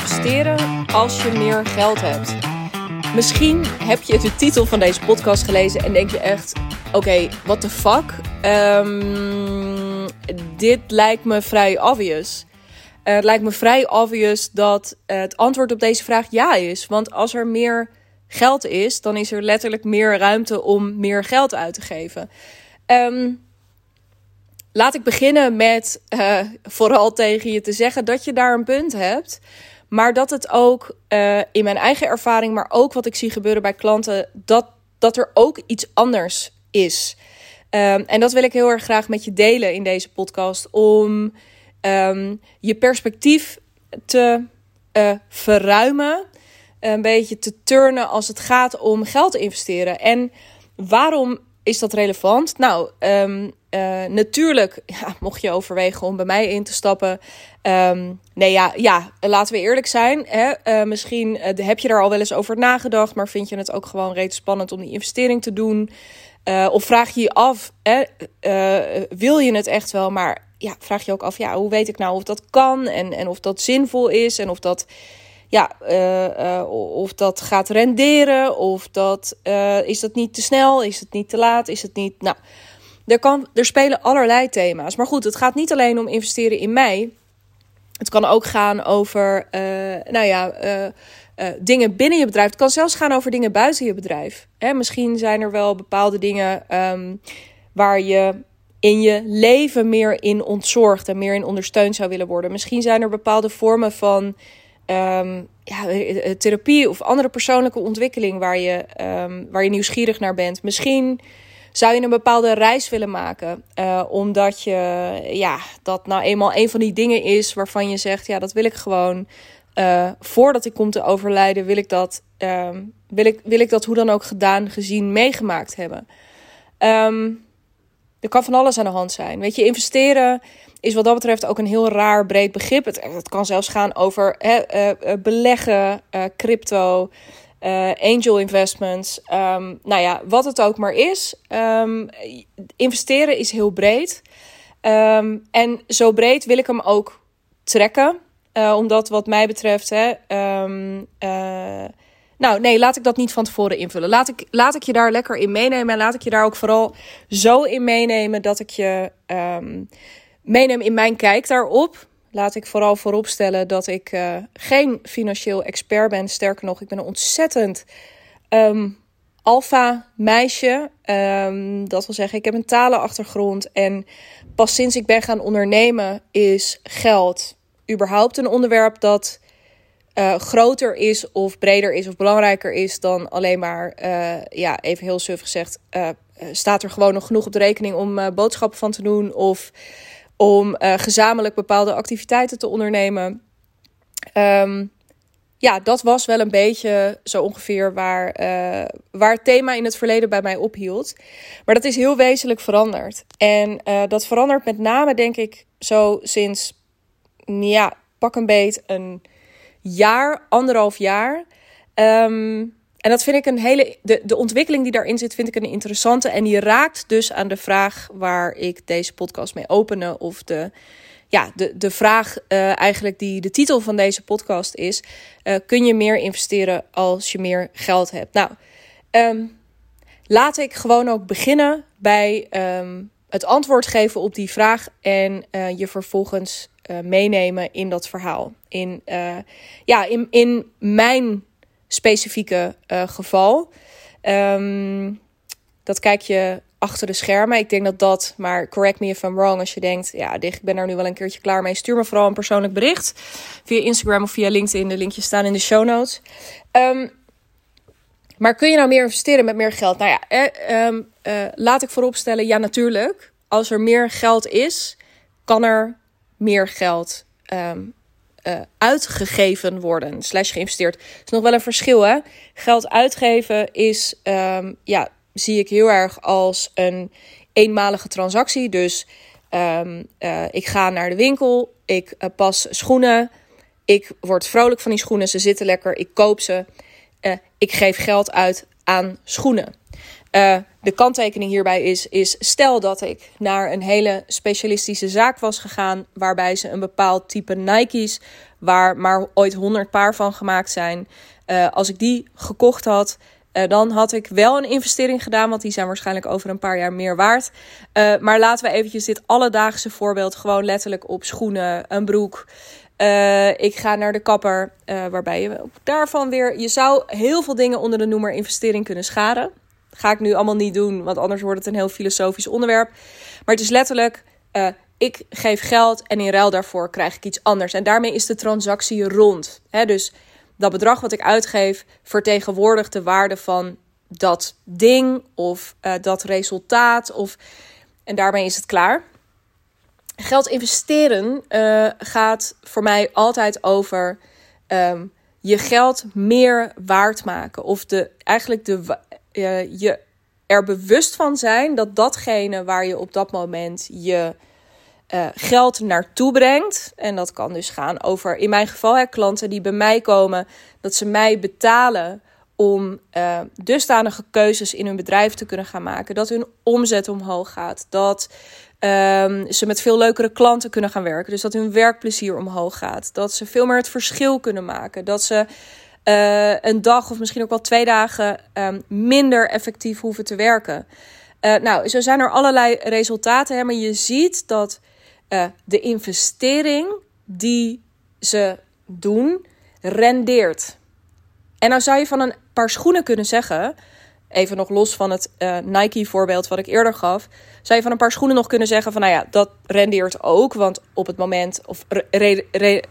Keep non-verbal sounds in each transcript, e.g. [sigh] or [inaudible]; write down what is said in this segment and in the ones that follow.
investeren als je meer geld hebt? Misschien heb je de titel van deze podcast gelezen en denk je echt: oké, okay, what the fuck? Um, dit lijkt me vrij obvious. Uh, het lijkt me vrij obvious dat het antwoord op deze vraag ja is. Want als er meer geld is, dan is er letterlijk meer ruimte om meer geld uit te geven. Um, laat ik beginnen met uh, vooral tegen je te zeggen dat je daar een punt hebt. Maar dat het ook uh, in mijn eigen ervaring, maar ook wat ik zie gebeuren bij klanten, dat, dat er ook iets anders is. Um, en dat wil ik heel erg graag met je delen in deze podcast. Om um, je perspectief te uh, verruimen. Een beetje te turnen als het gaat om geld te investeren. En waarom is dat relevant? Nou, um, uh, natuurlijk, [laughs] ja, mocht je overwegen om bij mij in te stappen. Um, nee, ja, ja, laten we eerlijk zijn. Hè? Uh, misschien uh, heb je daar al wel eens over nagedacht, maar vind je het ook gewoon reeds spannend om die investering te doen? of vraag je je af, hè, wil je het echt wel? Maar ja, vraag je ook af, ja, hoe weet ik nou of dat kan en, en of dat zinvol is en of dat ja, uh, uh, of dat gaat renderen, of dat uh, is dat niet te snel, is het niet te laat, is het niet. Nou, er, kan, er spelen allerlei thema's. Maar goed, het gaat niet alleen om investeren in mij. Het kan ook gaan over, nou ja, dingen binnen je bedrijf. Het kan zelfs gaan over dingen buiten je bedrijf. Hè, misschien zijn er wel bepaalde dingen um, waar je in je leven meer in ontzorgd en meer in ondersteund zou willen worden. Misschien zijn er bepaalde vormen van um, ja, eh, therapie of andere persoonlijke ontwikkeling waar je, um, waar je nieuwsgierig naar bent. Misschien zou je een bepaalde reis willen maken, uh, omdat je ja, dat nou eenmaal een van die dingen is waarvan je zegt: ja, dat wil ik gewoon. Voordat ik kom te overlijden, wil ik dat, um, wil ik, wil ik dat hoe dan ook gedaan, gezien, meegemaakt hebben. Er kan van alles aan de hand zijn. Weet je, investeren is wat dat betreft ook een heel raar breed begrip. Het, het kan zelfs gaan over hè, uh, beleggen, uh, crypto, angel investments. Um, nou ja, wat het ook maar is. Um, investeren is heel breed. Um, en zo breed wil ik hem ook trekken. omdat wat mij betreft... Hè, nou, nee, laat ik dat niet van tevoren invullen. Laat ik, laat ik je daar lekker in meenemen. En laat ik je daar ook vooral zo in meenemen dat ik je meeneem in mijn kijk daarop. Laat ik vooral vooropstellen dat ik uh, geen financieel expert ben. Sterker nog, ik ben een ontzettend um, alfa meisje. Um, dat wil zeggen, ik heb een talenachtergrond. En pas sinds ik ben gaan ondernemen is geld überhaupt een onderwerp dat uh, groter is of breder is of belangrijker is dan alleen maar, uh, ja, even heel suf gezegd, staat er gewoon nog genoeg op de rekening om boodschappen van te doen of om gezamenlijk bepaalde activiteiten te ondernemen. Um, ja, dat was wel een beetje zo ongeveer waar, waar het thema in het verleden bij mij ophield. Maar dat is heel wezenlijk veranderd. En dat verandert met name, denk ik, zo sinds, ja, pak een beet, een jaar, anderhalf jaar. Um, en dat vind ik een hele. De, de ontwikkeling die daarin zit, vind ik een interessante. En die raakt dus aan de vraag waar ik deze podcast mee openen. Of de, ja, de, de vraag uh, eigenlijk die de titel van deze podcast is: uh, kun je meer investeren als je meer geld hebt? Nou, um, laat ik gewoon ook beginnen bij um, het antwoord geven op die vraag en uh, je vervolgens meenemen in dat verhaal. In, ja, in, in mijn specifieke uh, geval. Um, dat kijk je achter de schermen. Ik denk dat dat, maar correct me if I'm wrong, als je denkt, ja, ik ben er nu wel een keertje klaar mee. Stuur me vooral een persoonlijk bericht via Instagram of via LinkedIn. De linkjes staan in de show notes. Um, maar kun je nou meer investeren met meer geld? Nou ja, eh, um, uh, laat ik vooropstellen, ja, natuurlijk. Als er meer geld is, kan er meer geld um, uh, uitgegeven worden, slash geïnvesteerd. Er is nog wel een verschil, hè? Geld uitgeven is, um, ja, zie ik heel erg als een eenmalige transactie. Dus um, uh, ik ga naar de winkel, ik uh, pas schoenen, ik word vrolijk van die schoenen, ze zitten lekker, ik koop ze, ik geef geld uit aan schoenen. Uh, de kanttekening hierbij is, is: stel dat ik naar een hele specialistische zaak was gegaan, waarbij ze een bepaald type Nike's, waar maar ooit 100 paar van gemaakt zijn, uh, als ik die gekocht had, uh, dan had ik wel een investering gedaan, want die zijn waarschijnlijk over een paar jaar meer waard. Maar laten we eventjes dit alledaagse voorbeeld gewoon letterlijk op schoenen, een broek. Ik ga naar de kapper, waarbij je daarvan weer... Je zou heel veel dingen onder de noemer investering kunnen schaden. Ga ik nu allemaal niet doen, want anders wordt het een heel filosofisch onderwerp. Maar het is letterlijk, ik geef geld en in ruil daarvoor krijg ik iets anders. En daarmee is de transactie rond. Dus dat bedrag wat ik uitgeef vertegenwoordigt de waarde van dat ding of uh, dat resultaat. Of, en daarmee is het klaar. Geld investeren uh, gaat voor mij altijd over um, je geld meer waard maken. Of de, eigenlijk de, uh, je er bewust van zijn dat datgene waar je op dat moment je uh, geld naartoe brengt. En dat kan dus gaan over, in mijn geval, hè, klanten die bij mij komen, dat ze mij betalen om uh, dusdanige keuzes in hun bedrijf te kunnen gaan maken. Dat hun omzet omhoog gaat. Dat um, ze met veel leukere klanten kunnen gaan werken. Dus dat hun werkplezier omhoog gaat. Dat ze veel meer het verschil kunnen maken. Dat ze uh, een dag of misschien ook wel twee dagen um, minder effectief hoeven te werken. Uh, nou, zo zijn er allerlei resultaten. Hè, maar je ziet dat uh, de investering die ze doen rendeert. En nou zou je van een paar schoenen kunnen zeggen, even nog los van het Nike-voorbeeld wat ik eerder gaf, zou je van een paar schoenen nog kunnen zeggen van, nou ja, dat rendeert ook, want op het moment, of re,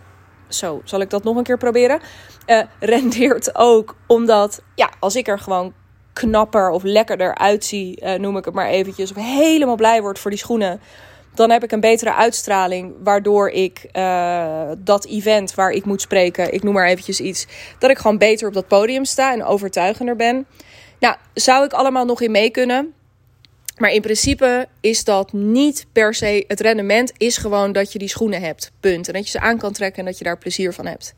zo, zal ik dat nog een keer proberen, uh, rendeert ook omdat, ja, als ik er gewoon knapper of lekkerder uitzie, uh, noem ik het maar eventjes, of helemaal blij word voor die schoenen, dan heb ik een betere uitstraling. Waardoor ik uh, dat event waar ik moet spreken, ik noem maar eventjes iets, dat ik gewoon beter op dat podium sta en overtuigender ben. Nou, zou ik allemaal nog in mee kunnen? Maar in principe is dat niet per se. Het rendement is gewoon dat je die schoenen hebt. Punt. En dat je ze aan kan trekken en dat je daar plezier van hebt.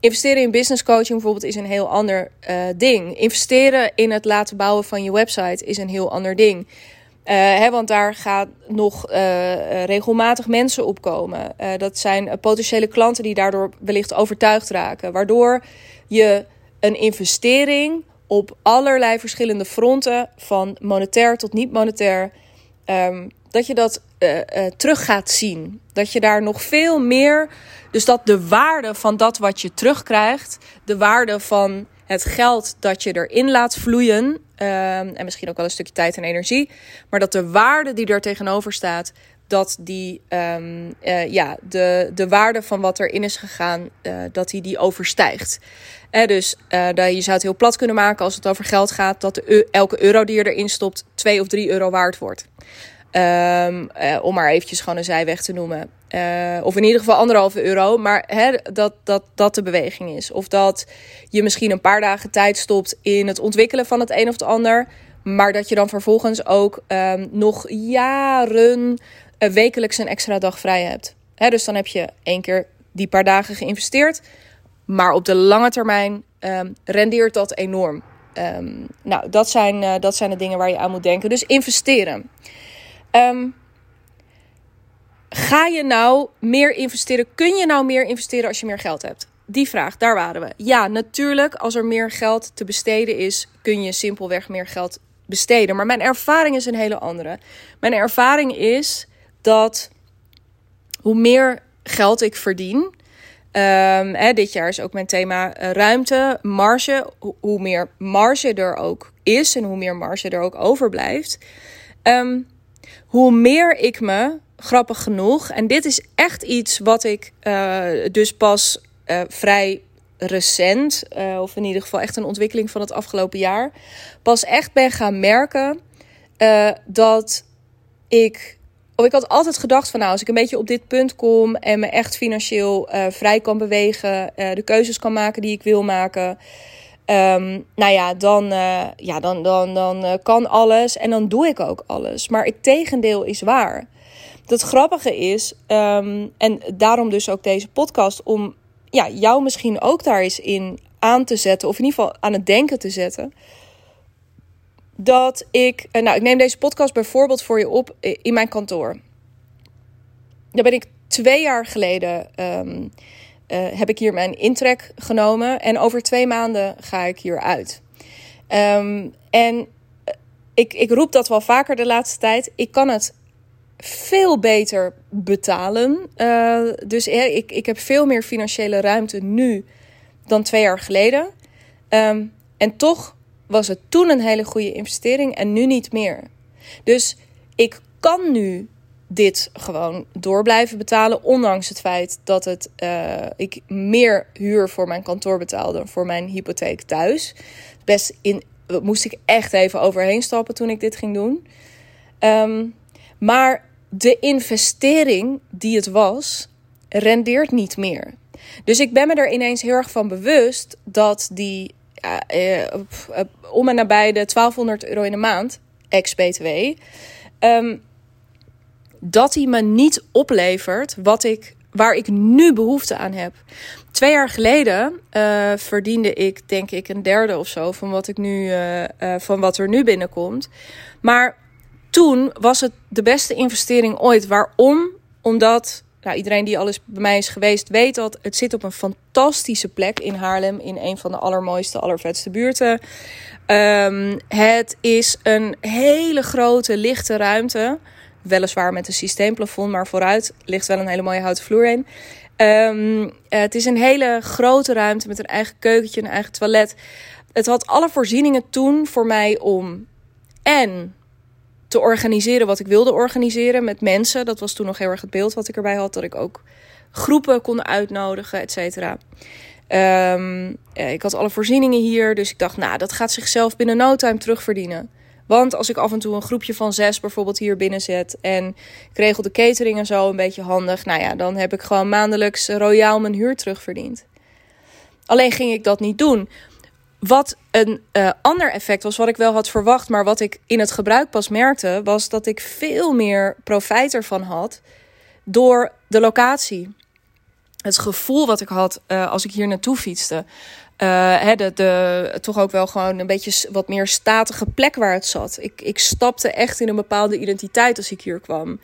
Investeren in business coaching bijvoorbeeld is een heel ander uh, ding. Investeren in het laten bouwen van je website is een heel ander ding. Uh, hè, want daar gaat nog uh, regelmatig mensen opkomen. Uh, dat zijn potentiële klanten die daardoor wellicht overtuigd raken. Waardoor je een investering op allerlei verschillende fronten, van monetair tot niet monetair, um, dat je dat terug gaat zien. Dat je daar nog veel meer. Dus dat de waarde van dat wat je terugkrijgt, de waarde van het geld dat je erin laat vloeien. Um, en misschien ook wel een stukje tijd en energie. Maar dat de waarde die er tegenover staat. Dat die, um, uh, ja, de, de waarde van wat erin is gegaan, dat die die overstijgt. Eh, dus uh, je zou het heel plat kunnen maken als het over geld gaat. Dat elke euro die je erin stopt 2 of 3 euro waard wordt. Um, uh, om maar eventjes gewoon een zijweg te noemen. Uh, of in ieder geval anderhalve euro. Maar dat, dat dat de beweging is. Of dat je misschien een paar dagen tijd stopt in het ontwikkelen van het een of het ander. Maar dat je dan vervolgens ook um, nog jaren wekelijks een extra dag vrij hebt. Dus dan heb je één keer die paar dagen geïnvesteerd. Maar op de lange termijn um, rendeert dat enorm. Um, nou, dat zijn, uh, dat zijn de dingen waar je aan moet denken. Dus investeren. Um, ga je nou meer investeren? Kun je nou meer investeren als je meer geld hebt? Die vraag, daar waren we. Ja, natuurlijk, als er meer geld te besteden is, kun je simpelweg meer geld besteden. Maar mijn ervaring is een hele andere. Mijn ervaring is dat hoe meer geld ik verdien. Um, hè, dit jaar is ook mijn thema uh, ruimte, marge. hoe meer marge er ook is en hoe meer marge er ook overblijft. Um, hoe meer ik me, grappig genoeg, en dit is echt iets wat ik uh, dus pas uh, vrij recent, of in ieder geval echt een ontwikkeling van het afgelopen jaar, pas echt ben gaan merken dat ik. Of ik had altijd gedacht van nou, als ik een beetje op dit punt kom en me echt financieel vrij kan bewegen, de keuzes kan maken die ik wil maken. Um, nou ja, dan, uh, ja, dan, dan, dan kan alles en dan doe ik ook alles. Maar het tegendeel is waar. Het grappige is, um, en daarom dus ook deze podcast, om ja, jou misschien ook daar eens in aan te zetten, of in ieder geval aan het denken te zetten. Dat ik. eh, nou, ik neem deze podcast bijvoorbeeld voor je op eh, in mijn kantoor. Daar ben ik twee jaar geleden. ehm, eh, heb ik hier mijn intrek genomen. En over twee maanden ga ik hier uit. Ehm, en ik, ik roep dat wel vaker de laatste tijd. Ik kan het veel beter betalen. Dus ik, ik heb veel meer financiële ruimte nu dan twee jaar geleden. Ehm, en toch was het toen een hele goede investering en nu niet meer. Dus ik kan nu dit gewoon door blijven betalen, ondanks het feit dat het, eh, ik meer huur voor mijn kantoor betaalde dan voor mijn hypotheek thuis. Best in, moest ik echt even overheen stappen toen ik dit ging doen. Ehm, maar de investering die het was, rendeert niet meer. Dus ik ben me er ineens heel erg van bewust dat die om en nabij de 1200 euro in de maand, ex-BTW, um, dat die me niet oplevert wat ik, waar ik nu behoefte aan heb. Twee jaar geleden verdiende ik, denk ik, een derde of zo van wat, ik nu, van wat er nu binnenkomt. Maar toen was het de beste investering ooit. Waarom? Omdat nou, iedereen die al eens bij mij is geweest, weet dat het zit op een fantastische plek in Haarlem. In een van de allermooiste, allervetste buurten. Um, het is een hele grote, lichte ruimte. Weliswaar met een systeemplafond, maar vooruit ligt wel een hele mooie houten vloer in. Um, het is een hele grote ruimte met een eigen keukentje, een eigen toilet. Het had alle voorzieningen toen voor mij om en te organiseren wat ik wilde organiseren met mensen. Dat was toen nog heel erg het beeld wat ik erbij had. Dat ik ook groepen kon uitnodigen, et cetera. Um, ik had alle voorzieningen hier. Dus ik dacht, nou, dat gaat zichzelf binnen no time terugverdienen. Want als ik af en toe een groepje van zes bijvoorbeeld hier binnen zet. En ik regel de catering en zo een beetje handig. Nou ja, dan heb ik gewoon maandelijks royaal mijn huur terugverdiend. Alleen ging ik dat niet doen. Wat een uh, ander effect was, wat ik wel had verwacht, maar wat ik in het gebruik pas merkte, was dat ik veel meer profijt ervan had door de locatie. Het gevoel wat ik had uh, als ik hier naartoe fietste. Uh, hè, de, de, toch ook wel gewoon een beetje wat meer statige plek waar het zat. Ik, ik stapte echt in een bepaalde identiteit als ik hier kwam.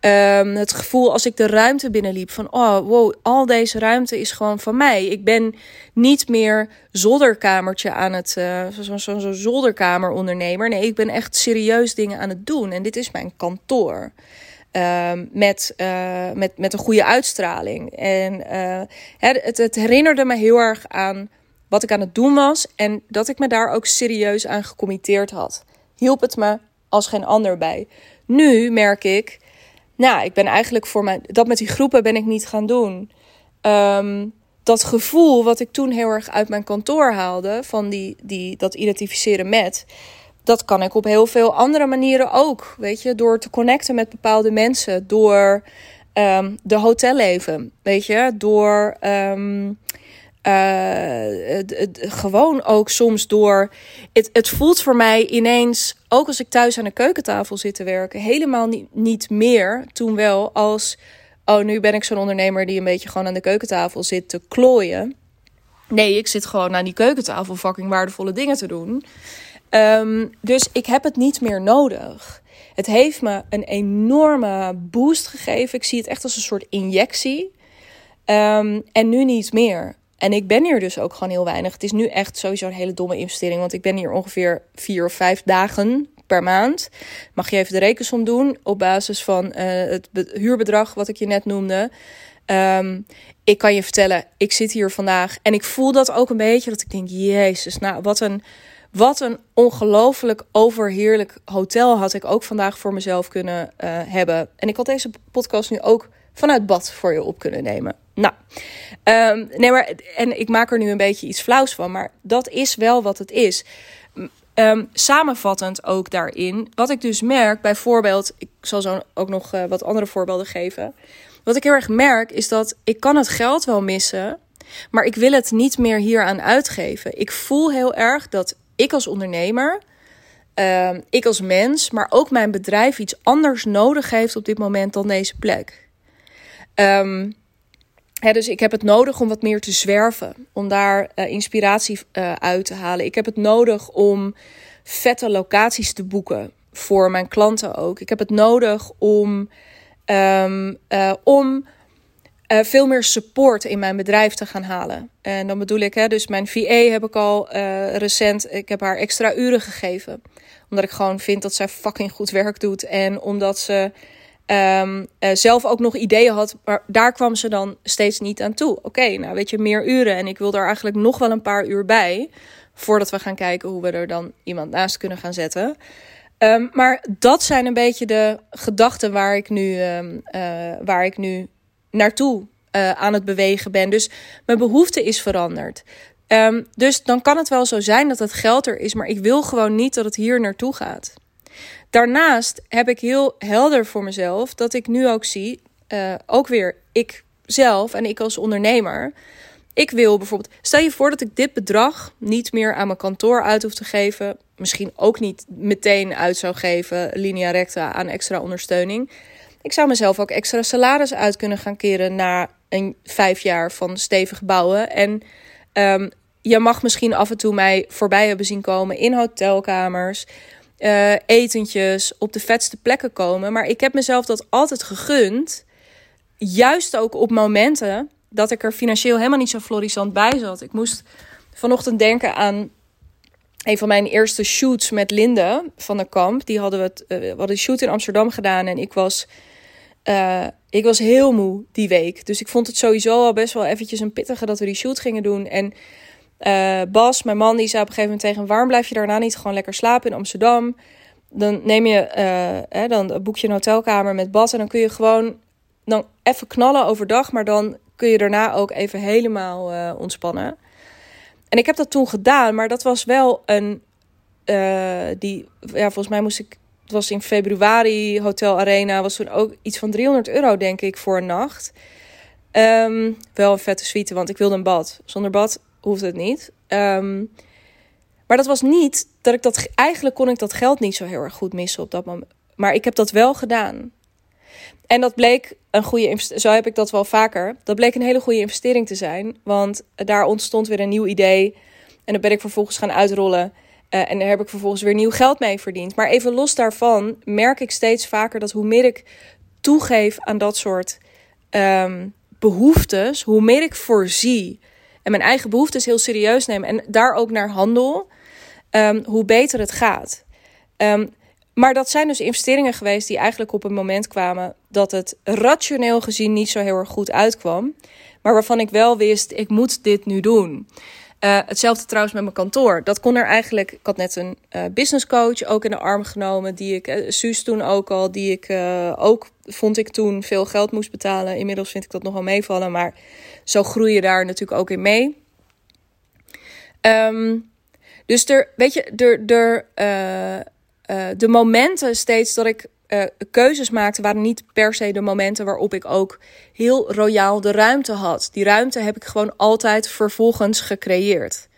Um, het gevoel als ik de ruimte binnenliep van oh wow, al deze ruimte is gewoon van mij. Ik ben niet meer zolderkamertje aan het, uh, zo'n zo, zo zolderkamerondernemer. Nee, ik ben echt serieus dingen aan het doen en dit is mijn kantoor. Um, met, uh, met, met een goede uitstraling. En uh, het, het herinnerde me heel erg aan wat ik aan het doen was en dat ik me daar ook serieus aan gecommitteerd had. Hielp het me als geen ander bij. Nu merk ik nou, ik ben eigenlijk voor mijn. Dat met die groepen ben ik niet gaan doen. Um, dat gevoel wat ik toen heel erg uit mijn kantoor haalde, van die, die, dat identificeren met, dat kan ik op heel veel andere manieren ook. Weet je, door te connecten met bepaalde mensen, door um, de hotelleven, weet je, door. Um, uh, het, het, gewoon ook soms door. Het, het voelt voor mij ineens, ook als ik thuis aan de keukentafel zit te werken, helemaal niet, niet meer. Toen wel als. Oh, nu ben ik zo'n ondernemer die een beetje gewoon aan de keukentafel zit te klooien. Nee, ik zit gewoon aan die keukentafel fucking waardevolle dingen te doen. Um, dus ik heb het niet meer nodig. Het heeft me een enorme boost gegeven. Ik zie het echt als een soort injectie. Um, en nu niet meer. En ik ben hier dus ook gewoon heel weinig. Het is nu echt sowieso een hele domme investering. Want ik ben hier ongeveer vier of vijf dagen per maand. Mag je even de rekensom doen op basis van uh, het huurbedrag wat ik je net noemde. Um, ik kan je vertellen, ik zit hier vandaag en ik voel dat ook een beetje. Dat ik denk, jezus, nou wat een, wat een ongelooflijk overheerlijk hotel had ik ook vandaag voor mezelf kunnen uh, hebben. En ik had deze podcast nu ook vanuit bad voor je op kunnen nemen. Nou, um, nee, maar en ik maak er nu een beetje iets flauws van, maar dat is wel wat het is. Um, samenvattend ook daarin, wat ik dus merk, bijvoorbeeld, ik zal zo ook nog uh, wat andere voorbeelden geven. Wat ik heel erg merk is dat ik kan het geld wel missen, maar ik wil het niet meer hier aan uitgeven. Ik voel heel erg dat ik als ondernemer, um, ik als mens, maar ook mijn bedrijf iets anders nodig heeft op dit moment dan deze plek. Um, Dus ik heb het nodig om wat meer te zwerven, om daar uh, inspiratie uh, uit te halen. Ik heb het nodig om vette locaties te boeken voor mijn klanten ook. Ik heb het nodig om, ehm, eh, om veel meer support in mijn bedrijf te gaan halen. En dan bedoel ik, hè, dus mijn VA heb ik al recent, ik heb haar extra uren gegeven. Omdat ik gewoon vind dat zij fucking goed werk doet. En omdat ze um, uh, zelf ook nog ideeën had, maar daar kwam ze dan steeds niet aan toe. Oké, nou weet je, meer uren. En ik wil er eigenlijk nog wel een paar uur bij. Voordat we gaan kijken hoe we er dan iemand naast kunnen gaan zetten. Um, maar dat zijn een beetje de gedachten waar ik nu, um, waar ik nu naartoe uh, aan het bewegen ben. Dus mijn behoefte is veranderd. Dus dan kan het wel zo zijn dat het geld er is, maar ik wil gewoon niet dat het hier naartoe gaat. Daarnaast heb ik heel helder voor mezelf dat ik nu ook zie, uh, ook weer ik zelf en ik als ondernemer. Ik wil bijvoorbeeld, stel je voor dat ik dit bedrag niet meer aan mijn kantoor uit hoef te geven. Misschien ook niet meteen uit zou geven, linea recta aan extra ondersteuning. Ik zou mezelf ook extra salaris uit kunnen gaan keren na een vijf jaar van stevig bouwen. En um, je mag misschien af en toe mij voorbij hebben zien komen in hotelkamers, uh, etentjes, op de vetste plekken komen. Maar ik heb mezelf dat altijd gegund. Juist ook op momenten dat ik er financieel helemaal niet zo florissant bij zat. Ik moest vanochtend denken aan een van mijn eerste shoots met Linde van de Kamp. Die hadden we, het, hadden een shoot in Amsterdam gedaan en ik was uh, ik was heel moe die week. Dus ik vond het sowieso al best wel eventjes een pittige dat we die shoot gingen doen. En uh, Bas, mijn man, die zei op een gegeven moment tegen waarom blijf je daarna niet gewoon lekker slapen in Amsterdam? Dan neem je, uh, hè, dan boek je een hotelkamer met bad en dan kun je gewoon dan even knallen overdag, maar dan kun je daarna ook even helemaal uh, ontspannen. En ik heb dat toen gedaan, maar dat was wel een, die, ja, volgens mij moest ik het was in februari, Hotel Arena. Was toen ook iets van 300 euro, denk ik, voor een nacht. Um, wel een vette suite, want ik wilde een bad. Zonder bad hoeft het niet. Um, maar dat was niet dat ik dat. Eigenlijk kon ik dat geld niet zo heel erg goed missen op dat moment. Maar ik heb dat wel gedaan. En dat bleek een goede. Zo heb ik dat wel vaker. Dat bleek een hele goede investering te zijn. Want daar ontstond weer een nieuw idee. En dat ben ik vervolgens gaan uitrollen. Uh, en daar heb ik vervolgens weer nieuw geld mee verdiend. Maar even los daarvan merk ik steeds vaker dat hoe meer ik toegeef aan dat soort um, behoeftes, hoe meer ik voorzie en mijn eigen behoeftes heel serieus neem en daar ook naar handel, um, hoe beter het gaat. Um, maar dat zijn dus investeringen geweest die eigenlijk op een moment kwamen dat het rationeel gezien niet zo heel erg goed uitkwam. Maar waarvan ik wel wist, ik moet dit nu doen. Uh, hetzelfde trouwens met mijn kantoor. Dat kon er eigenlijk. Ik had net een uh, business coach ook in de arm genomen. Die ik, uh, Suus toen ook al. Die ik ook vond ik toen veel geld moest betalen. Inmiddels vind ik dat nog wel meevallen. Maar zo groei je daar natuurlijk ook in mee. Um, dus er, weet je, er, er, de momenten steeds dat ik uh, keuzes maakte, waren niet per se de momenten waarop ik ook heel royaal de ruimte had. Die ruimte heb ik gewoon altijd vervolgens gecreëerd.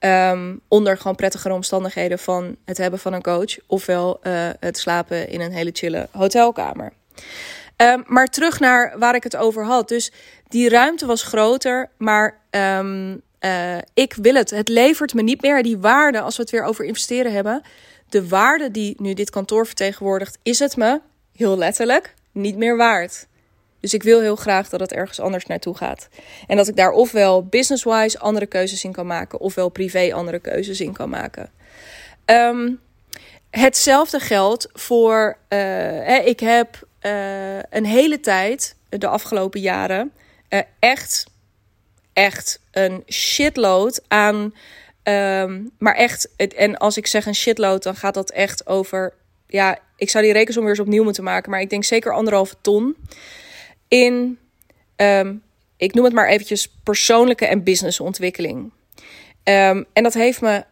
Um, onder gewoon prettigere omstandigheden van het hebben van een coach, ofwel uh, het slapen in een hele chille hotelkamer. Um, maar terug naar waar ik het over had. Dus die ruimte was groter, maar um, uh, ik wil het. Het levert me niet meer die waarde als we het weer over investeren hebben de waarde die nu dit kantoor vertegenwoordigt, is het me, heel letterlijk, niet meer waard. Dus ik wil heel graag dat het ergens anders naartoe gaat. En dat ik daar ofwel business-wise andere keuzes in kan maken, ofwel privé andere keuzes in kan maken. Um, hetzelfde geldt voor. Uh, hè, ik heb uh, een hele tijd, de afgelopen jaren, echt, echt een shitload aan Um, maar echt, en als ik zeg een shitload, dan gaat dat echt over. Ja, ik zou die rekensom weer eens opnieuw moeten maken. Maar ik denk zeker anderhalve ton. In, um, ik noem het maar eventjes persoonlijke en businessontwikkeling. Um, en dat heeft me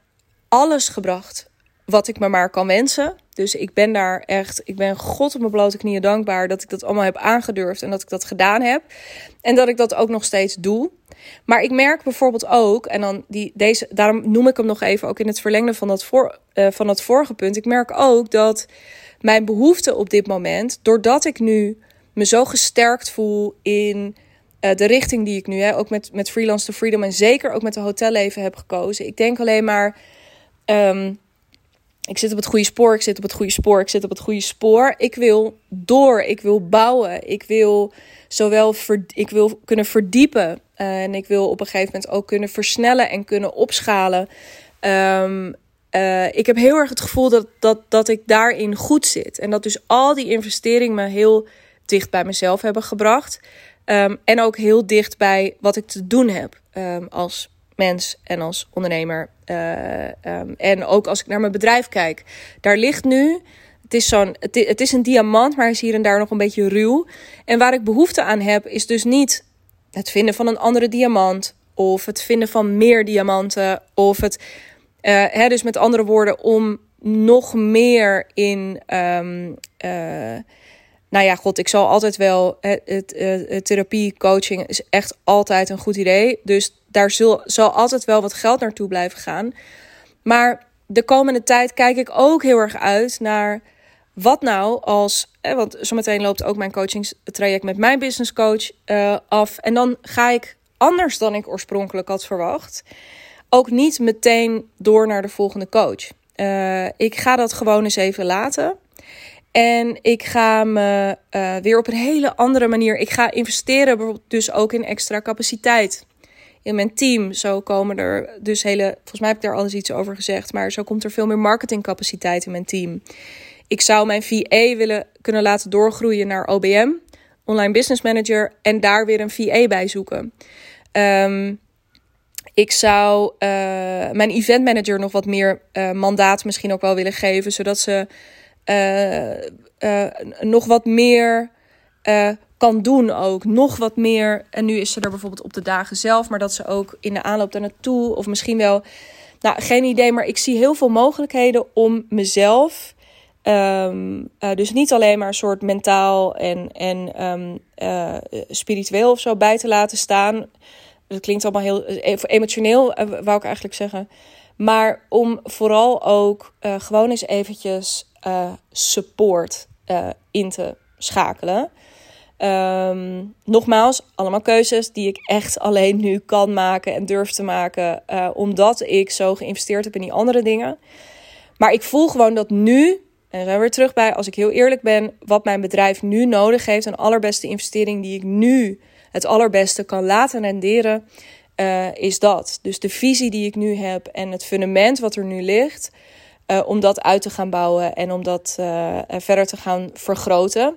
alles gebracht wat ik me maar kan wensen. Dus ik ben daar echt, ik ben God op mijn blote knieën dankbaar dat ik dat allemaal heb aangedurfd en dat ik dat gedaan heb. En dat ik dat ook nog steeds doe. Maar ik merk bijvoorbeeld ook, en dan die, deze, daarom noem ik hem nog even ook in het verlengde van dat, voor, uh, van dat vorige punt. Ik merk ook dat mijn behoefte op dit moment, doordat ik nu me zo gesterkt voel in uh, de richting die ik nu hè, ook met, met Freelance to Freedom en zeker ook met de hotelleven heb gekozen. Ik denk alleen maar. Um, ik zit op het goede spoor, ik zit op het goede spoor, ik zit op het goede spoor. Ik wil door, ik wil bouwen, ik wil zowel ik wil kunnen verdiepen en ik wil op een gegeven moment ook kunnen versnellen en kunnen opschalen. Um, uh, ik heb heel erg het gevoel dat, dat, dat ik daarin goed zit. En dat dus al die investeringen me heel dicht bij mezelf hebben gebracht. Um, en ook heel dicht bij wat ik te doen heb um, als mens en als ondernemer. Uh, um, en ook als ik naar mijn bedrijf kijk. Daar ligt nu. Het is, zo'n, het, is een diamant, maar is hier en daar nog een beetje ruw. En waar ik behoefte aan heb, is dus niet het vinden van een andere diamant. Of het vinden van meer diamanten. Of het uh, hè, dus met andere woorden, om nog meer in. Um, uh, nou ja, god, ik zal altijd wel. Het, het, het, therapie, coaching is echt altijd een goed idee. Dus daar zal, zal altijd wel wat geld naartoe blijven gaan. Maar de komende tijd kijk ik ook heel erg uit naar. Wat nou als, want zometeen loopt ook mijn coachingstraject met mijn business coach uh, af. En dan ga ik anders dan ik oorspronkelijk had verwacht ook niet meteen door naar de volgende coach. Ik ga dat gewoon eens even laten. En ik ga me uh, weer op een hele andere manier. Ik ga investeren, bijvoorbeeld dus ook in extra capaciteit in mijn team. Zo komen er dus hele. Volgens mij heb ik daar alles iets over gezegd. Maar zo komt er veel meer marketingcapaciteit in mijn team. Ik zou mijn VA willen kunnen laten doorgroeien naar OBM, Online Business Manager. En daar weer een VA bij zoeken. Um, ik zou uh, mijn event manager nog wat meer uh, mandaat misschien ook wel willen geven, zodat ze nog wat meer kan doen ook. Nog wat meer. En nu is ze er bijvoorbeeld op de dagen zelf, maar dat ze ook in de aanloop daar naartoe, of misschien wel, nou geen idee, maar ik zie heel veel mogelijkheden om mezelf. Um, dus niet alleen maar een soort mentaal en, en um, spiritueel of zo bij te laten staan dat klinkt allemaal heel eh, emotioneel, eh, wou ik eigenlijk zeggen. Maar om vooral ook gewoon eens eventjes uh, support uh, in te schakelen. Um, nogmaals, allemaal keuzes die ik echt alleen nu kan maken en durf te maken. omdat ik zo geïnvesteerd heb in die andere dingen. Maar ik voel gewoon dat nu, en zijn we weer terug bij, als ik heel eerlijk ben, wat mijn bedrijf nu nodig heeft. Een allerbeste investering die ik nu het allerbeste kan laten renderen, is dat. Dus de visie die ik nu heb en het fundament wat er nu ligt, uh, om dat uit te gaan bouwen en om dat uh, verder te gaan vergroten.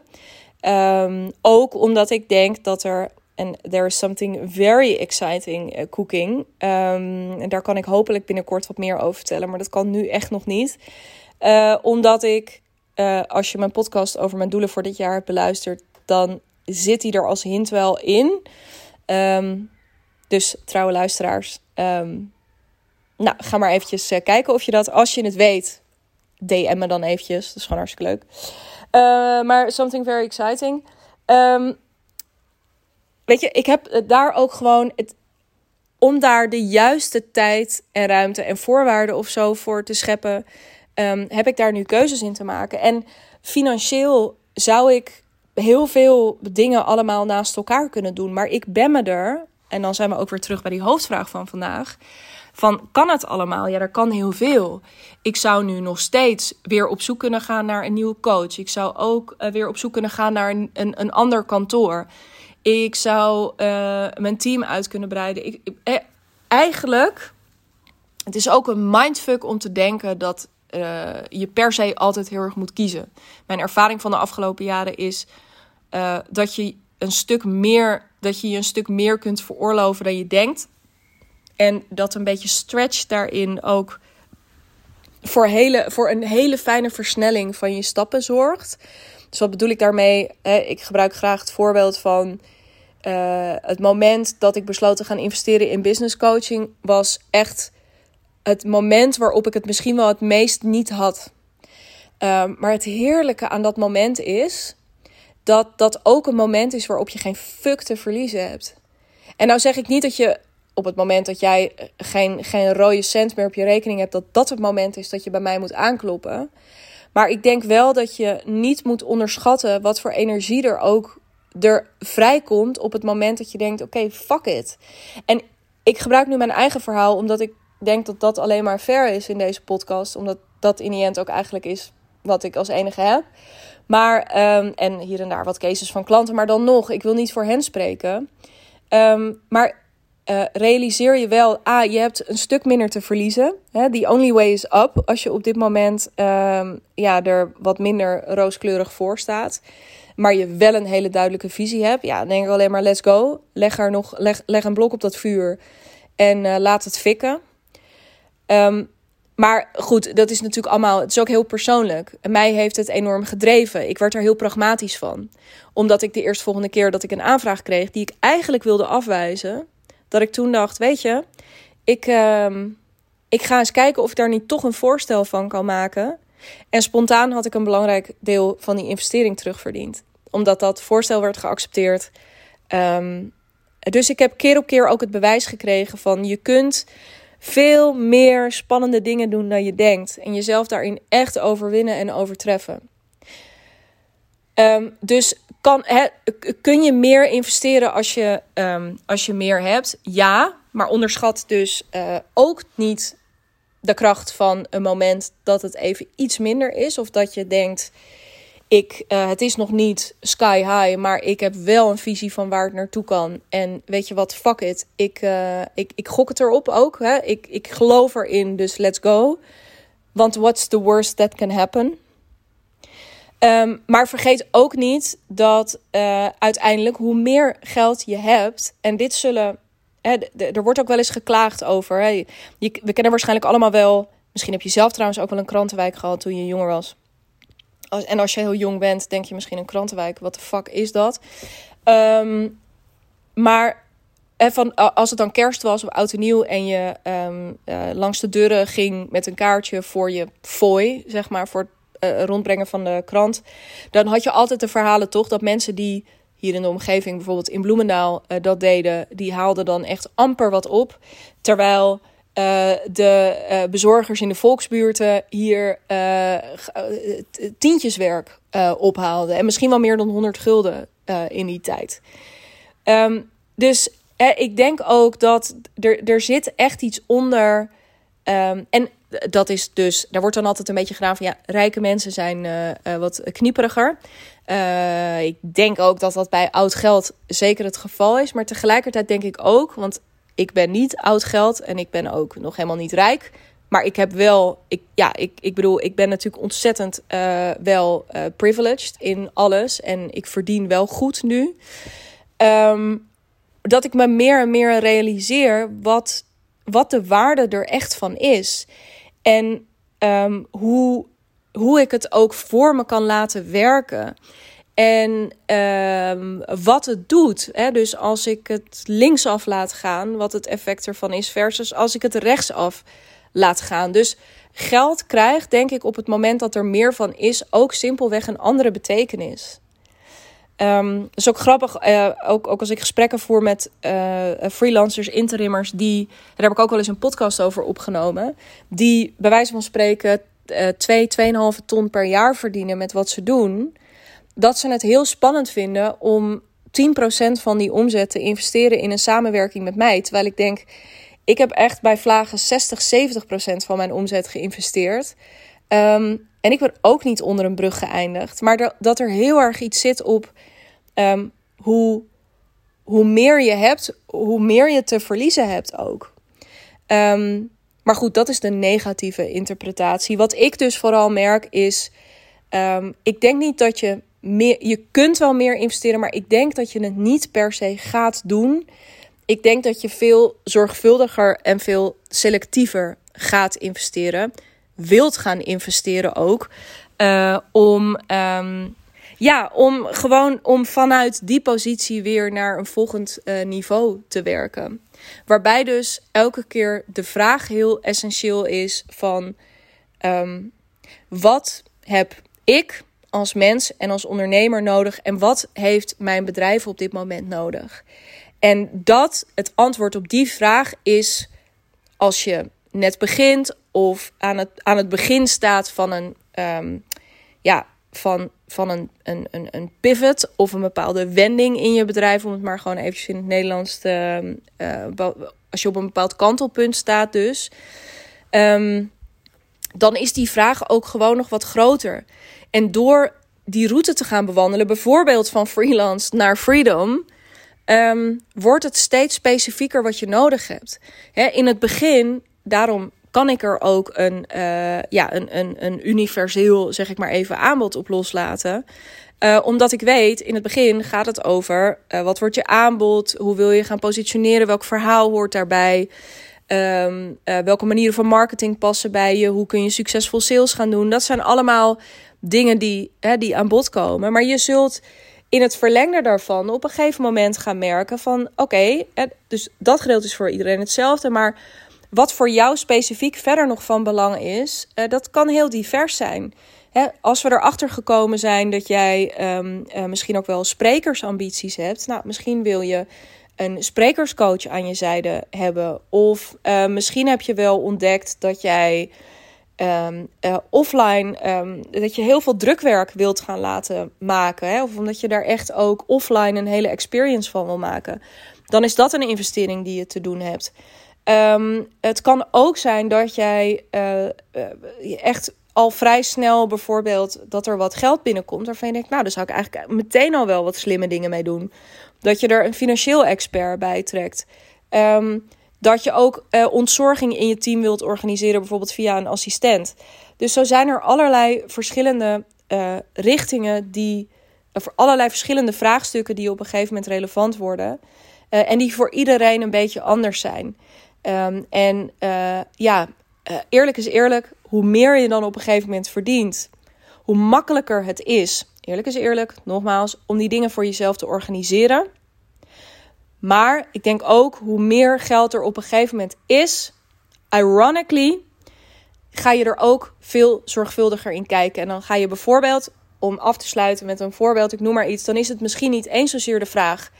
Um, ook omdat ik denk dat er, en there is something very exciting cooking. Um, en daar kan ik hopelijk binnenkort wat meer over vertellen, maar dat kan nu echt nog niet. omdat ik, als je mijn podcast over mijn doelen voor dit jaar hebt beluisterd, dan zit hij er als hint wel in. Um, dus trouwe luisteraars, nou, ga maar eventjes uh, kijken of je dat, als je het weet, DM me dan eventjes. Dat is gewoon hartstikke leuk. Uh, maar something very exciting. Um, weet je, ik heb daar ook gewoon het, om daar de juiste tijd en ruimte en voorwaarden of zo voor te scheppen, um, heb ik daar nu keuzes in te maken. En financieel zou ik heel veel dingen allemaal naast elkaar kunnen doen. Maar ik ben me er, en dan zijn we ook weer terug bij die hoofdvraag van vandaag. Van kan het allemaal? Ja, er kan heel veel. Ik zou nu nog steeds weer op zoek kunnen gaan naar een nieuwe coach. Ik zou ook uh, weer op zoek kunnen gaan naar een, een, een ander kantoor. Ik zou uh, mijn team uit kunnen breiden. Ik, eh, eigenlijk, het is ook een mindfuck om te denken dat je per se altijd heel erg moet kiezen. Mijn ervaring van de afgelopen jaren is dat je een stuk meer, dat je je een stuk meer kunt veroorloven dan je denkt. En dat een beetje stretch daarin ook voor, hele, voor een hele fijne versnelling van je stappen zorgt. Dus wat bedoel ik daarmee? Ik gebruik graag het voorbeeld van uh, het moment dat ik besloot te gaan investeren in business coaching was echt het moment waarop ik het misschien wel het meest niet had. Uh, maar het heerlijke aan dat moment is dat dat ook een moment is waarop je geen fuck te verliezen hebt. En nou zeg ik niet dat je op het moment dat jij geen, geen rode cent meer op je rekening hebt, dat dat het moment is dat je bij mij moet aankloppen. Maar ik denk wel dat je niet moet onderschatten wat voor energie er ook er vrijkomt op het moment dat je denkt: oké, fuck it. En ik gebruik nu mijn eigen verhaal omdat ik denk dat dat alleen maar fair is in deze podcast. Omdat dat in die end ook eigenlijk is wat ik als enige heb. Maar, ehm, en hier en daar wat cases van klanten, maar dan nog, ik wil niet voor hen spreken. Ehm, maar uh, realiseer je wel, ah, je hebt een stuk minder te verliezen. The only way is up. Als je op dit moment um, ja, er wat minder rooskleurig voor staat. Maar je wel een hele duidelijke visie hebt. Ja, denk ik alleen maar let's go. Leg, er nog, leg, leg een blok op dat vuur. En uh, laat het fikken. Um, maar goed, dat is natuurlijk allemaal. Het is ook heel persoonlijk. Mij heeft het enorm gedreven. Ik werd er heel pragmatisch van. Omdat ik de eerstvolgende keer dat ik een aanvraag kreeg, die ik eigenlijk wilde afwijzen, dat ik toen dacht: Weet je, ik, uh, ik ga eens kijken of ik daar niet toch een voorstel van kan maken. En spontaan had ik een belangrijk deel van die investering terugverdiend. Omdat dat voorstel werd geaccepteerd. Um, dus ik heb keer op keer ook het bewijs gekregen van je kunt veel meer spannende dingen doen dan je denkt. En jezelf daarin echt overwinnen en overtreffen. Um, dus kan, kun je meer investeren als je, um, als je meer hebt? Ja, maar onderschat dus uh, ook niet de kracht van een moment dat het even iets minder is. Of dat je denkt, ik, uh, het is nog niet sky high, maar ik heb wel een visie van waar het naartoe kan. En weet je wat, fuck it. Ik, uh, ik, ik gok het erop ook. Hè? Ik, ik geloof erin, dus let's go. Want what's the worst that can happen? Um, maar vergeet ook niet dat uh, uiteindelijk hoe meer geld je hebt, en dit zullen. Hè, er wordt ook wel eens geklaagd over. We kennen waarschijnlijk allemaal wel. Misschien heb je zelf trouwens ook wel een krantenwijk gehad toen je jonger was en als je heel jong bent, denk je misschien een krantenwijk. Wat de fuck is dat? Um, maar van, als het dan kerst was of oud en nieuw en je um, uh, langs de deuren ging met een kaartje voor je fooi, zeg maar, voor uh, rondbrengen van de krant, dan had je altijd de verhalen toch dat mensen die hier in de omgeving, bijvoorbeeld in Bloemendaal, uh, dat deden, die haalden dan echt amper wat op. Terwijl uh, de bezorgers in de volksbuurten hier tientjeswerk ophaalden. En misschien wel meer dan 100 gulden in die tijd. Um, dus ik denk ook dat er, er zit echt iets onder. Um, en dat is dus, daar wordt dan altijd een beetje gedaan van ja, rijke mensen zijn wat knieperiger. ik denk ook dat dat bij oud geld zeker het geval is. Maar tegelijkertijd denk ik ook, want ik ben niet oud geld en ik ben ook nog helemaal niet rijk. Maar ik heb wel, ik, ja, ik, ik bedoel, ik ben natuurlijk ontzettend wel privileged in alles. En ik verdien wel goed nu. Um, dat ik me meer en meer realiseer wat, wat de waarde er echt van is. En um, hoe, hoe ik het ook voor me kan laten werken. En um, wat het doet. Hè? Dus als ik het linksaf laat gaan, wat het effect ervan is, versus als ik het rechtsaf laat gaan. Dus geld krijgt, denk ik, op het moment dat er meer van is, ook simpelweg een andere betekenis. Um, is ook grappig, uh, ook, ook als ik gesprekken voer met uh, freelancers, interimmers, die, daar heb ik ook wel eens een podcast over opgenomen, die bij wijze van spreken uh, 2, 2,5 ton per jaar verdienen met wat ze doen dat ze het heel spannend vinden om 10% van die omzet te investeren in een samenwerking met mij. Terwijl ik denk, ik heb echt bij Vlagen 60, 70% van mijn omzet geïnvesteerd. Um, en ik ben ook niet onder een brug geëindigd. Maar dat er heel erg iets zit op um, hoe, hoe meer je hebt, hoe meer je te verliezen hebt ook. Um, maar goed, dat is de negatieve interpretatie. Wat ik dus vooral merk is. Um, ik denk niet dat je meer, je kunt wel meer investeren, maar ik denk dat je het niet per se gaat doen. Ik denk dat je veel zorgvuldiger en veel selectiever gaat investeren. Wilt gaan investeren ook. Uh, om, ja, om gewoon om vanuit die positie weer naar een volgend uh, niveau te werken. Waarbij dus elke keer de vraag heel essentieel is van... Um, wat heb ik als mens en als ondernemer nodig en wat heeft mijn bedrijf op dit moment nodig? En dat, het antwoord op die vraag is als je net begint of aan het, aan het begin staat van een, um, ja, van, van een, een, een, een pivot of een bepaalde wending in je bedrijf, om het maar gewoon eventjes in het Nederlands te, uh, als je op een bepaald kantelpunt staat dus. Um, dan is die vraag ook gewoon nog wat groter. En door die route te gaan bewandelen, bijvoorbeeld van freelance naar freedom, ehm, wordt het steeds specifieker wat je nodig hebt. in het begin, daarom kan ik er ook een, uh, ja, een, een, een universeel, zeg ik maar even, aanbod op loslaten. Uh, omdat ik weet, in het begin gaat het over uh, wat wordt je aanbod, hoe wil je gaan positioneren, welk verhaal hoort daarbij. Um, welke manieren van marketing passen bij je? Hoe kun je succesvol sales gaan doen? Dat zijn allemaal dingen die, hè, die aan bod komen. Maar je zult in het verlengde daarvan op een gegeven moment gaan merken van oké, dus dat gedeelte is voor iedereen hetzelfde. Maar wat voor jou specifiek verder nog van belang is, uh, dat kan heel divers zijn. Hè, als we erachter gekomen zijn dat jij um, uh, misschien ook wel sprekersambities hebt, nou, misschien wil je een sprekerscoach aan je zijde hebben. Of uh, misschien heb je wel ontdekt dat jij uh, offline, um, dat je heel veel drukwerk wilt gaan laten maken. Hè? Of omdat je daar echt ook offline een hele experience van wil maken. Dan is dat een investering die je te doen hebt. Um, het kan ook zijn dat jij uh, uh, echt al vrij snel bijvoorbeeld dat er wat geld binnenkomt. Waarvan je denkt, nou, daar zou ik eigenlijk meteen al wel wat slimme dingen mee doen. Dat je er een financieel expert bij trekt. Um, dat je ook uh, ontzorging in je team wilt organiseren, bijvoorbeeld via een assistent. Dus zo zijn er allerlei verschillende richtingen die. voor allerlei verschillende vraagstukken die op een gegeven moment relevant worden. En die voor iedereen een beetje anders zijn. Um, en ja, eerlijk is eerlijk, hoe meer je dan op een gegeven moment verdient, hoe makkelijker het is. Eerlijk is eerlijk, nogmaals, om die dingen voor jezelf te organiseren. Maar ik denk ook hoe meer geld er op een gegeven moment is, ironically, ga je er ook veel zorgvuldiger in kijken. En dan ga je bijvoorbeeld, om af te sluiten met een voorbeeld, ik noem maar iets, dan is het misschien niet eens zozeer de vraag: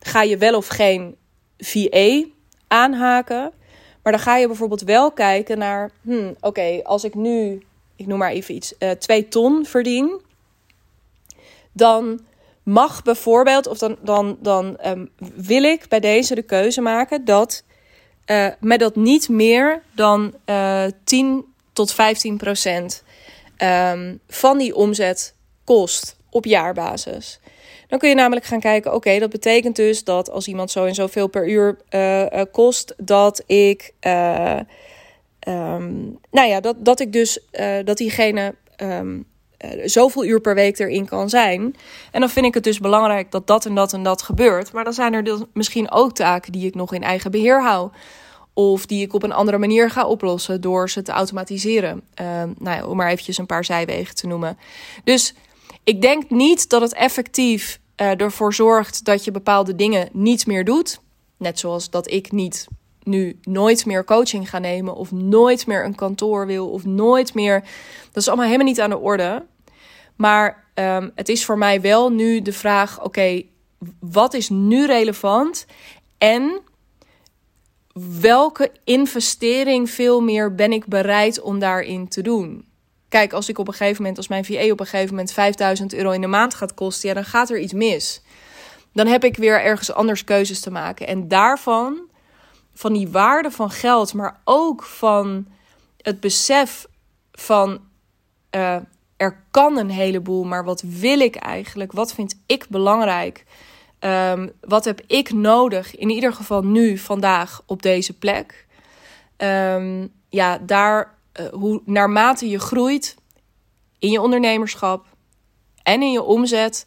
ga je wel of geen VA aanhaken? Maar dan ga je bijvoorbeeld wel kijken naar, hmm, oké, als ik nu, ik noem maar even iets, uh, twee ton verdien, dan mag bijvoorbeeld, of dan, dan, dan um, wil ik bij deze de keuze maken dat uh, met dat niet meer dan uh, eh, 10 tot 15 procent um, van die omzet kost op jaarbasis. Dan kun je namelijk gaan kijken, oké, dat betekent dus dat als iemand zo en zoveel per uur uh, uh, kost, dat ik, uh, um, nou ja, dat, dat ik dus, dat diegene um, zoveel uur per week erin kan zijn. En dan vind ik het dus belangrijk dat dat en dat en dat gebeurt. Maar dan zijn er dus misschien ook taken die ik nog in eigen beheer hou. Of die ik op een andere manier ga oplossen door ze te automatiseren. nou ja, om maar eventjes een paar zijwegen te noemen. Dus ik denk niet dat het effectief uh, ervoor zorgt dat je bepaalde dingen niet meer doet. Net zoals dat ik niet nu nooit meer coaching ga nemen of nooit meer een kantoor wil of nooit meer. Dat is allemaal helemaal niet aan de orde. Maar um, het is voor mij wel nu de vraag: oké, wat is nu relevant en welke investering veel meer ben ik bereid om daarin te doen? Kijk, als ik op een gegeven moment, als mijn VA op een gegeven moment 5000 euro in de maand gaat kosten, ja, dan gaat er iets mis. Dan heb ik weer ergens anders keuzes te maken. En daarvan, van die waarde van geld, maar ook van het besef van uh, er kan een heleboel, maar wat wil ik eigenlijk? Wat vind ik belangrijk? Um, wat heb ik nodig? In ieder geval nu, vandaag, op deze plek. Um, ja, daar uh, hoe naarmate je groeit in je ondernemerschap en in je omzet,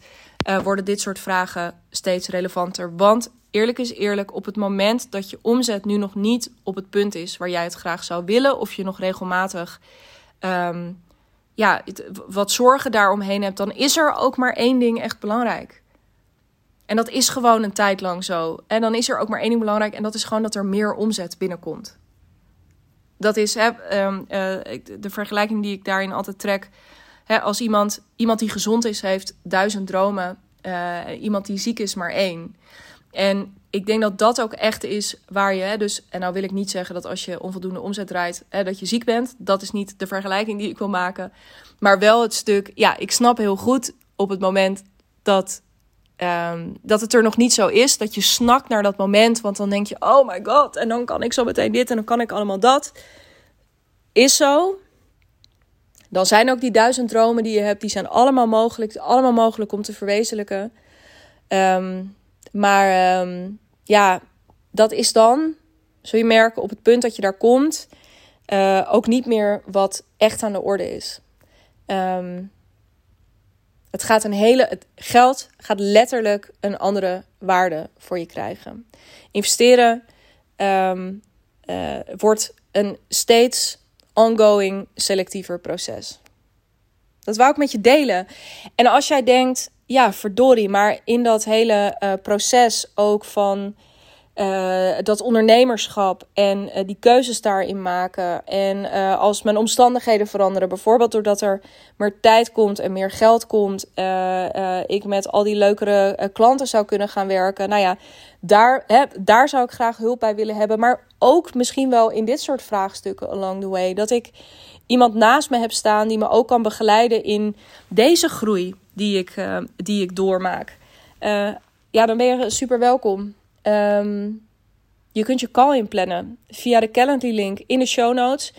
uh, worden dit soort vragen steeds relevanter. Want eerlijk is eerlijk, op het moment dat je omzet nu nog niet op het punt is waar jij het graag zou willen, of je nog regelmatig um, ja, wat zorgen daaromheen hebt, dan is er ook maar één ding echt belangrijk. En dat is gewoon een tijd lang zo. En dan is er ook maar één ding belangrijk, en dat is gewoon dat er meer omzet binnenkomt dat is hè, um, uh, de vergelijking die ik daarin altijd trek. Hè, als iemand, iemand die gezond is, heeft duizend dromen. Uh, iemand die ziek is, maar één. En ik denk dat dat ook echt is waar je, hè, dus, en nou wil ik niet zeggen dat als je onvoldoende omzet draait, hè, dat je ziek bent. Dat is niet de vergelijking die ik wil maken. Maar wel het stuk, ja, ik snap heel goed op het moment dat Um, dat het er nog niet zo is. Dat je snakt naar dat moment. Want dan denk je: oh my god. En dan kan ik zo meteen dit en dan kan ik allemaal dat. Is zo. Dan zijn ook die duizend dromen die je hebt, die zijn allemaal mogelijk, allemaal mogelijk om te verwezenlijken. Ehm, maar ehm, ja, dat is dan, zul je merken, op het punt dat je daar komt, uh, ook niet meer wat echt aan de orde is. Um, het gaat een hele. Het geld gaat letterlijk een andere waarde voor je krijgen. Investeren um, uh, wordt een steeds ongoing selectiever proces. Dat wou ik met je delen. En als jij denkt, ja, verdorie, maar in dat hele uh, proces ook van uh, dat ondernemerschap en uh, die keuzes daarin maken. En uh, als mijn omstandigheden veranderen, bijvoorbeeld doordat er meer tijd komt en meer geld komt, ik met al die leukere klanten zou kunnen gaan werken. Nou ja, daar, hè, daar zou ik graag hulp bij willen hebben. Maar ook misschien wel in dit soort vraagstukken along the way. Dat ik iemand naast me heb staan die me ook kan begeleiden in deze groei die ik, die ik doormaak. ja, dan ben je super welkom. Um, je kunt je call inplannen via de Calendly link in de show notes.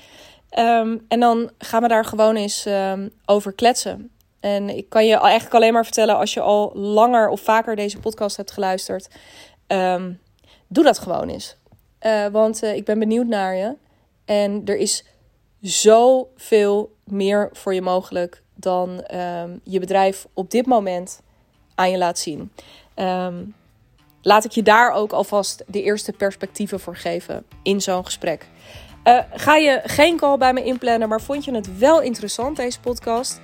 Um, en dan gaan we daar gewoon eens um, over kletsen. En ik kan je eigenlijk alleen maar vertellen als je al langer of vaker deze podcast hebt geluisterd. doe dat gewoon eens. Uh, want uh, ik ben benieuwd naar je. En er is zoveel meer voor je mogelijk dan je bedrijf op dit moment aan je laat zien. Um, laat ik je daar ook alvast de eerste perspectieven voor geven in zo'n gesprek. Uh, ga je geen call bij me inplannen, maar vond je het wel interessant, deze podcast?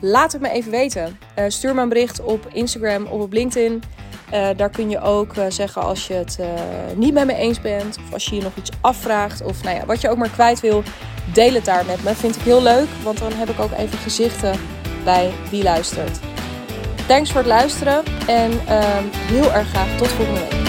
Laat het me even weten. Uh, stuur me een bericht op Instagram of op LinkedIn. Uh, daar kun je ook zeggen als je het niet met me eens bent. Of als je je nog iets afvraagt. Of nou ja, wat je ook maar kwijt wil. Deel het daar met me. Vind ik heel leuk. Want dan heb ik ook even gezichten bij wie luistert. Thanks voor het luisteren en uh, heel erg graag tot volgende week.